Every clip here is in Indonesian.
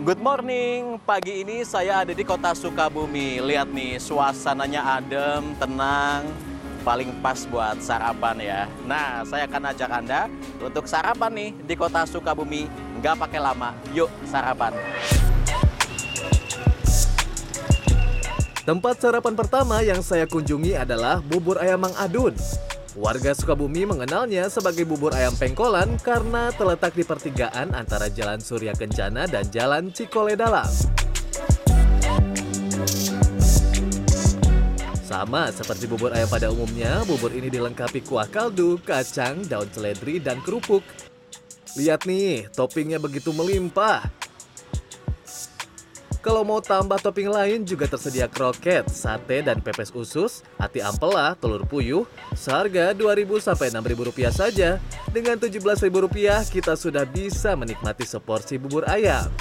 Good morning, pagi ini saya ada di kota Sukabumi. Lihat nih, suasananya adem, tenang, paling pas buat sarapan ya. Nah, saya akan ajak Anda untuk sarapan nih di kota Sukabumi. Nggak pakai lama, yuk sarapan. Tempat sarapan pertama yang saya kunjungi adalah bubur ayam Mang Adun. Warga Sukabumi mengenalnya sebagai bubur ayam pengkolan karena terletak di pertigaan antara Jalan Surya Kencana dan Jalan Cikole Dalam. Sama seperti bubur ayam pada umumnya, bubur ini dilengkapi kuah kaldu, kacang, daun seledri, dan kerupuk. Lihat nih, toppingnya begitu melimpah. Kalau mau tambah topping lain juga tersedia kroket, sate dan pepes usus, hati ampela, telur puyuh, seharga 2000 sampai 6000 rupiah saja. Dengan 17.000 rupiah kita sudah bisa menikmati seporsi bubur ayam.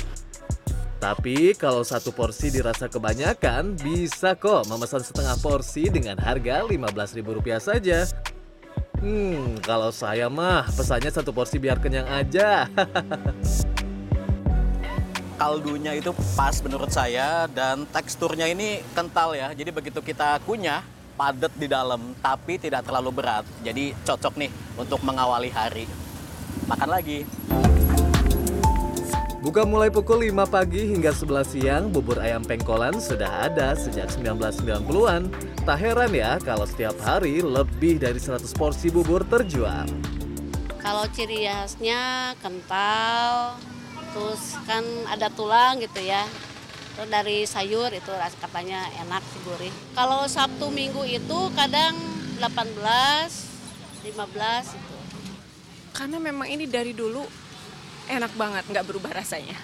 Tapi kalau satu porsi dirasa kebanyakan, bisa kok memesan setengah porsi dengan harga 15.000 rupiah saja. Hmm, kalau saya mah pesannya satu porsi biar kenyang aja. kaldunya itu pas menurut saya dan teksturnya ini kental ya. Jadi begitu kita kunyah padat di dalam tapi tidak terlalu berat. Jadi cocok nih untuk mengawali hari. Makan lagi. Buka mulai pukul 5 pagi hingga 11 siang, bubur ayam pengkolan sudah ada sejak 1990-an. Tak heran ya kalau setiap hari lebih dari 100 porsi bubur terjual. Kalau ciri khasnya kental, terus kan ada tulang gitu ya. Terus dari sayur itu katanya enak sih gurih. Kalau Sabtu Minggu itu kadang 18, 15 itu. Karena memang ini dari dulu enak banget, nggak berubah rasanya.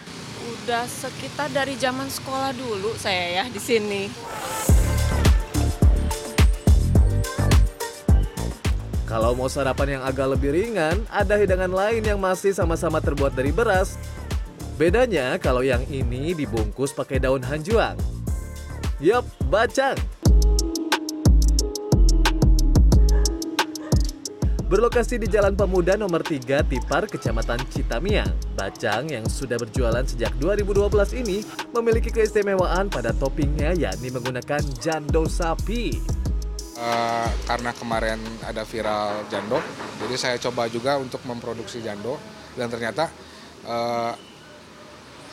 Udah sekitar dari zaman sekolah dulu saya ya di sini. Kalau mau sarapan yang agak lebih ringan, ada hidangan lain yang masih sama-sama terbuat dari beras. Bedanya kalau yang ini dibungkus pakai daun hanjuang. Yup, bacang. Berlokasi di Jalan Pemuda nomor 3 Tipar, Kecamatan Citamiang, Bacang yang sudah berjualan sejak 2012 ini memiliki keistimewaan pada toppingnya yakni menggunakan jando sapi. Uh, karena kemarin ada viral jando, jadi saya coba juga untuk memproduksi jando dan ternyata uh,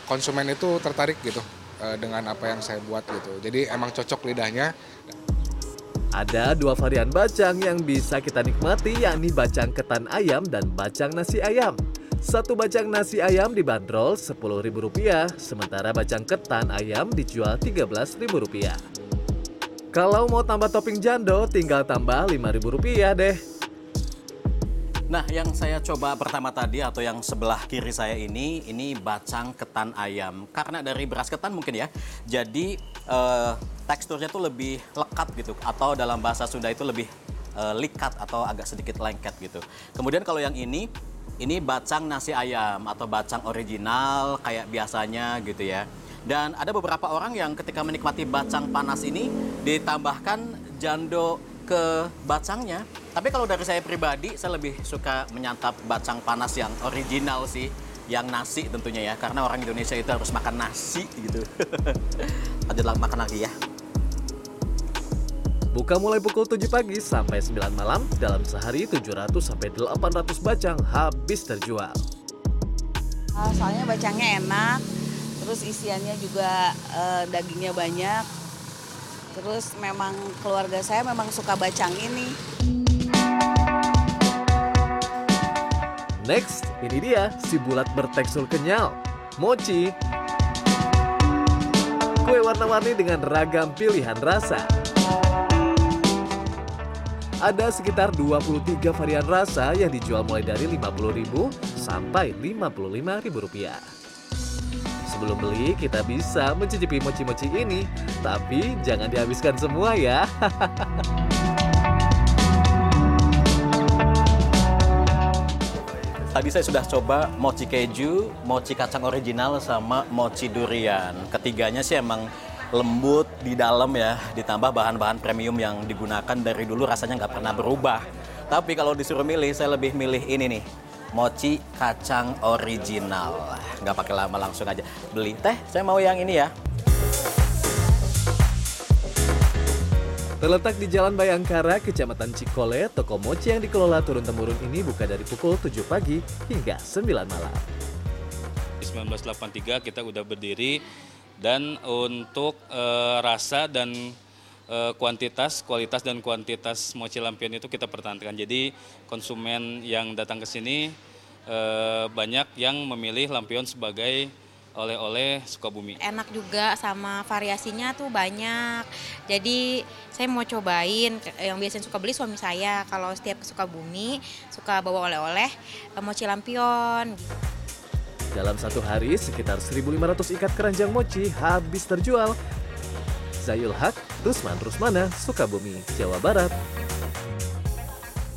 konsumen itu tertarik gitu uh, dengan apa yang saya buat gitu. Jadi emang cocok lidahnya. Ada dua varian bacang yang bisa kita nikmati yakni bacang ketan ayam dan bacang nasi ayam. Satu bacang nasi ayam dibanderol Rp10.000, sementara bacang ketan ayam dijual Rp13.000. Kalau mau tambah topping jando, tinggal tambah Rp5.000 deh. Nah, yang saya coba pertama tadi atau yang sebelah kiri saya ini, ini bacang ketan ayam. Karena dari beras ketan mungkin ya, jadi eh, teksturnya tuh lebih lekat gitu. Atau dalam bahasa Sunda itu lebih eh, likat atau agak sedikit lengket gitu. Kemudian kalau yang ini, ini bacang nasi ayam atau bacang original kayak biasanya gitu ya. Dan ada beberapa orang yang ketika menikmati bacang panas ini ditambahkan jando ke bacangnya. Tapi kalau dari saya pribadi, saya lebih suka menyantap bacang panas yang original sih. Yang nasi tentunya ya, karena orang Indonesia itu harus makan nasi gitu. Lanjut makan lagi ya. Buka mulai pukul 7 pagi sampai 9 malam, dalam sehari 700 sampai 800 bacang habis terjual. Soalnya bacangnya enak, terus isiannya juga eh, dagingnya banyak, Terus memang keluarga saya memang suka bacang ini. Next, ini dia si bulat bertekstur kenyal, mochi. Kue warna-warni dengan ragam pilihan rasa. Ada sekitar 23 varian rasa yang dijual mulai dari Rp50.000 sampai Rp55.000 rupiah. Sebelum beli, kita bisa mencicipi mochi-mochi ini. Tapi jangan dihabiskan semua ya. Tadi saya sudah coba mochi keju, mochi kacang original, sama mochi durian. Ketiganya sih emang lembut di dalam ya, ditambah bahan-bahan premium yang digunakan dari dulu rasanya nggak pernah berubah. Tapi kalau disuruh milih, saya lebih milih ini nih, mochi kacang original. Nggak pakai lama langsung aja beli. Teh, saya mau yang ini ya. Terletak di Jalan Bayangkara, Kecamatan Cikole, toko mochi yang dikelola turun-temurun ini buka dari pukul 7 pagi hingga 9 malam. Di 1983 kita udah berdiri dan untuk eh, rasa dan eh, kuantitas, kualitas dan kuantitas mochi lampion itu kita pertahankan. Jadi konsumen yang datang ke sini eh, banyak yang memilih lampion sebagai oleh-oleh Sukabumi. enak juga sama variasinya tuh banyak. Jadi saya mau cobain yang biasanya suka beli suami saya kalau setiap ke Sukabumi suka bawa oleh-oleh eh, mochi lampion. Dalam satu hari, sekitar 1.500 ikat keranjang mochi habis terjual. Zayul Haq, Rusman Rusmana, Sukabumi, Jawa Barat.